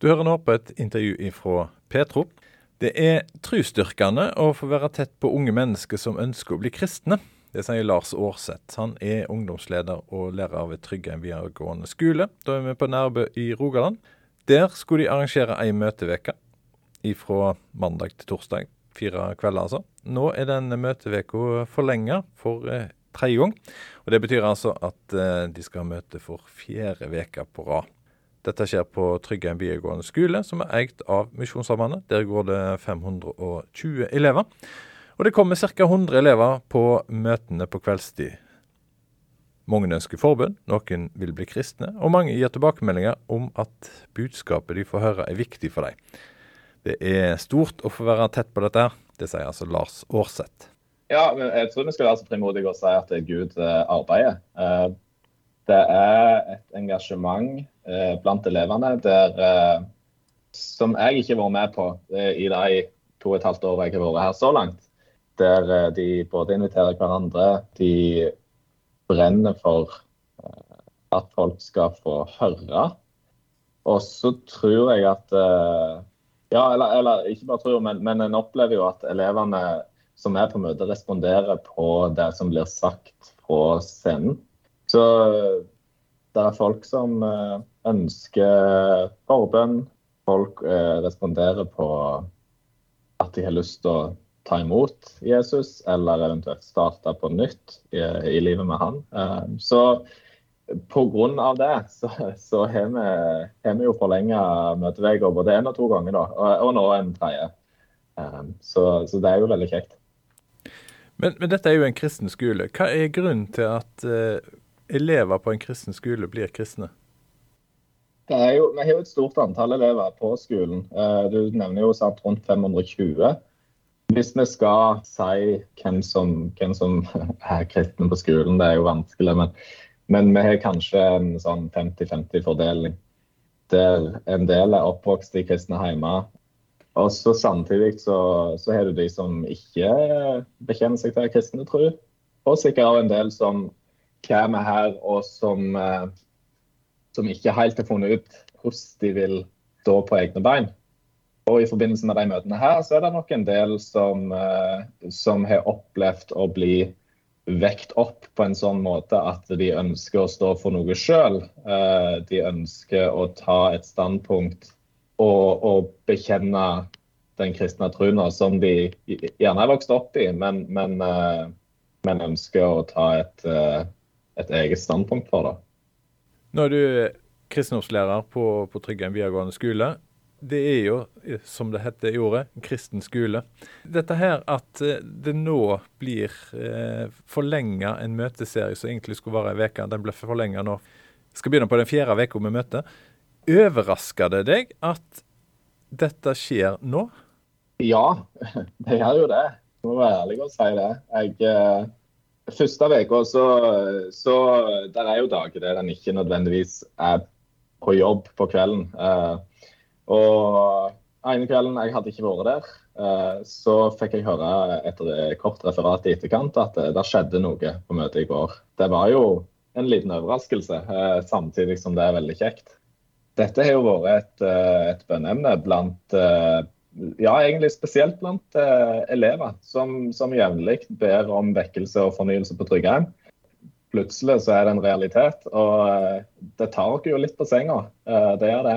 Du hører nå på et intervju fra Petro. Det er trosstyrkende å få være tett på unge mennesker som ønsker å bli kristne. Det sier Lars Aarseth. Han er ungdomsleder og lærer ved Tryggheim videregående skole. Da er vi på Nærbø i Rogaland. Der skulle de arrangere ei møteveke fra mandag til torsdag. Fire kvelder, altså. Nå er den møteveka forlenga for eh, tredje gang. Og Det betyr altså at eh, de skal møte for fjerde veka på rad. Dette skjer på Tryggheim videregående skole, som er eid av Misjonssambandet. Der går det 520 elever. Og det kommer ca. 100 elever på møtene på kveldstid. Mange ønsker forbund, noen vil bli kristne, og mange gir tilbakemeldinger om at budskapet de får høre er viktig for dem. Det er stort å få være tett på dette, det sier altså Lars Aarseth. Ja, jeg tror vi skal være så frimodige og si at Gud eh, arbeider. Det er et engasjement eh, blant elevene der, eh, som jeg ikke har vært med på eh, i de to og et halvt årene jeg har vært her så langt. Der eh, de både inviterer hverandre, de brenner for eh, at folk skal få høre. Og så tror jeg at eh, Ja, eller, eller ikke bare tror, men, men en opplever jo at elevene som er på møte, responderer på det som blir sagt fra scenen. Så det er folk som eh, ønsker forbønn. Folk eh, responderer på at de har lyst til å ta imot Jesus, eller eventuelt starte på nytt i, i livet med han. Eh, så pga. det så, så har, vi, har vi jo forlenga møteuka både én og to ganger, da, og, og nå en tredje. Så, så, det er jo veldig kjekt. Men, men, dette er jo en kristen skole. Hva er grunnen til at elever på en kristen skole blir kristne? Jo, vi har jo et stort antall elever på skolen. Eh, du nevner jo sant, rundt 520. Hvis vi skal si hvem som, hvem som er kristne på skolen, det er jo vanskelig. Men, men vi har kanskje en sånn 50-50-fordeling. Der en del er oppvokst i kristne heimer. Og så samtidig så, så har du de som ikke bekjenner seg til kristne tro. Og sikkert en del som kommer her og som, eh, som ikke helt har funnet ut hvordan de vil stå på egne bein. Og I forbindelse med de møtene her, så er det nok en del som, eh, som har opplevd å bli vekt opp på en sånn måte at de ønsker å stå for noe sjøl. Eh, de ønsker å ta et standpunkt og, og bekjenne den kristne troen som de gjerne er vokst opp i, men, men, men ønsker å ta et, et eget standpunkt for det. Nå er du kristendomslærer på, på Tryggheim videregående skole. Det er jo, som det heter i ordet, en kristen skole. Dette her at eh, det nå blir eh, forlenga en møteserie som egentlig skulle vare ei uke, den ble forlenga nå. Skal begynne på den fjerde uka med møte. Overrasker det deg at dette skjer nå? Ja, det gjør jo det. Jeg må være ærlig og si det. Jeg, eh, Første uka så, så Der er jo dager der en ikke nødvendigvis er på jobb på kvelden. Eh, og ene kvelden jeg hadde ikke vært der, eh, så fikk jeg høre etter et kort referat i etterkant at det, det skjedde noe på møtet i går. Det var jo en liten overraskelse, eh, samtidig som det er veldig kjekt. Dette har jo vært et, eh, et bønneemne blant eh, ja, egentlig spesielt blant eh, elever som, som jevnlig ber om vekkelse og fornyelse på Tryggheim. Plutselig så er det en realitet, og eh, det tar oss jo litt på senga. Eh, det gjør det.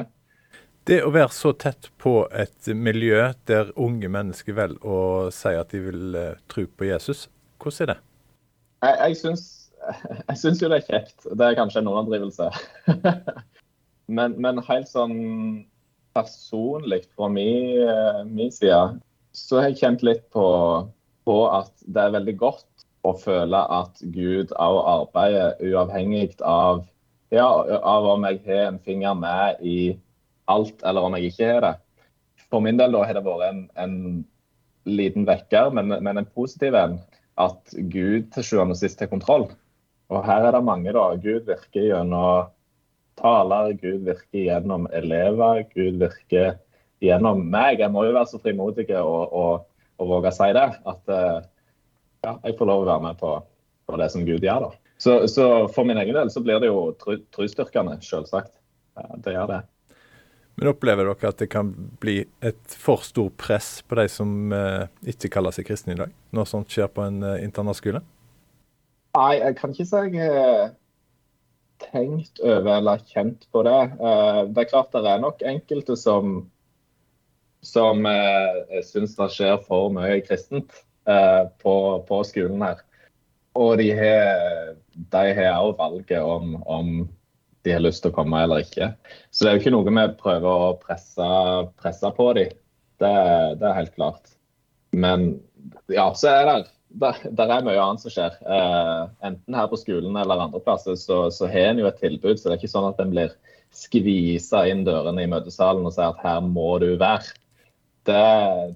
Det å være så tett på et miljø der unge mennesker velger å si at de vil uh, tro på Jesus, hvordan er det? Jeg, jeg, syns, jeg syns jo det er kjekt. Det er kanskje en overdrivelse. men, men helt sånn personlig fra min, eh, min, side, så har jeg kjent litt på, på, at det er veldig godt å føle at Gud òg arbeider uavhengig av, ja, av om jeg har en finger med i alt, eller om jeg ikke har det. For min del da har det vært en, en liten vekker, men, men, en positiv en. At Gud til sjuende og sist har kontroll. Og her er det mange, da. Gud virker gjennom taler, Gud virker gjennom elever, Gud virker gjennom meg. Jeg må jo være så frimodig og, og, og våge å si det. At eh, ja, jeg får lov å være med på, på det som Gud gjør. da. Så, så, for min egen del så blir det jo trosstyrkende, selvsagt. Ja, det gjør det. Men opplever dere at det kan bli et for stort press på de som eh, ikke kaller seg kristne i dag, når sånt skjer på en eh, internatskole? Nei, jeg kan ikke si jeg har tenkt over eller kjent på det. Eh, det er klart det er nok enkelte som som eh, syns det skjer for mye kristent eh, på, på, skolen her. Og de har, de har også valget om, om de har lyst til å komme eller ikke. Så det er jo ikke noe vi prøver å presse, presse på dem. Det, det, er helt klart. Men ja, så er det der, der er mye annet som skjer. Eh, enten her på skolen eller andre plasser, så, så har en jo et tilbud. Så det er ikke sånn at en blir skvisa inn dørene i møtesalen og sier at her må du være. Det,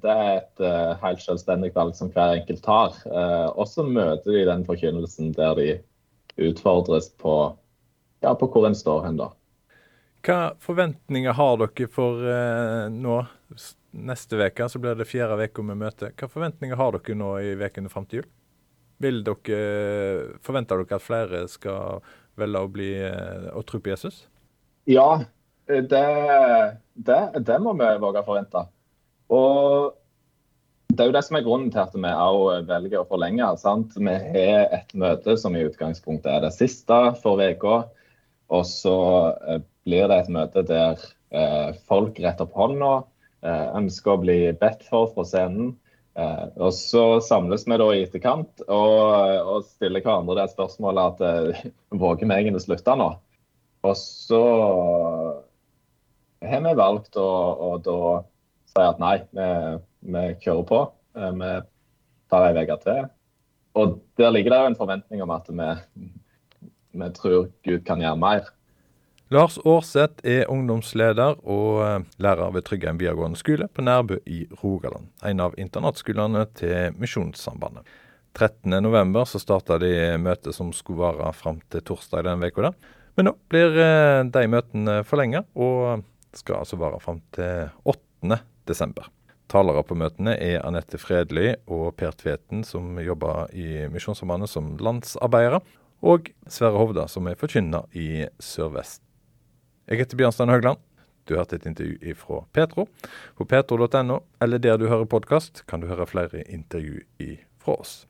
det er et uh, helt selvstendig valg som hver enkelt tar. Uh, og så møter de den forkynnelsen der de utfordres på ja, på hvor en står hen, da. Hva forventninger har dere for eh, nå? Neste uke så blir det fjerde uke med møte. Hva forventninger har dere nå i ukene fram til jul? Vil dere, Forventer dere at flere skal velge å, bli, eh, å tro på Jesus? Ja, det, det, det må vi våge å forvente. Og det er jo det som er grunnen til at vi òg velger å forlenge. Sant? Vi har et møte som i utgangspunktet er det siste for uka. Og så eh, blir det et møte der eh, folk retter opp hånda, eh, ønsker å bli bedt for fra scenen. og så samles vi da i etterkant og, og stiller hverandre det spørsmålet at våger vi egentlig slutte nå? Og så har vi valgt å, å da si at nei, vi, vi kjører på. Vi tar ei uke til. Og der ligger det jo en forventning om at vi vi tror Gud kan gjøre mer. Lars Aarseth er ungdomsleder og eh, lærer ved Tryggheim videregående skole på Nærbø i Rogaland. En av internatskolene til Misjonssambandet. 13.11 så starta de møtet som skulle vare fram til torsdag denne uka. Men nå blir eh, de møtene forlenga, og skal altså vare fram til 8.12. Talere på møtene er Anette Fredli og Per Tveten, som jobber i Misjonssambandet som landsarbeidere og Sverre Hovda, som er forkynner i Sør-Vest. Jeg heter Bjørnstein Høgland. Du hørte et intervju fra Petro. På petro.no, eller der du hører podkast, kan du høre flere intervju fra oss.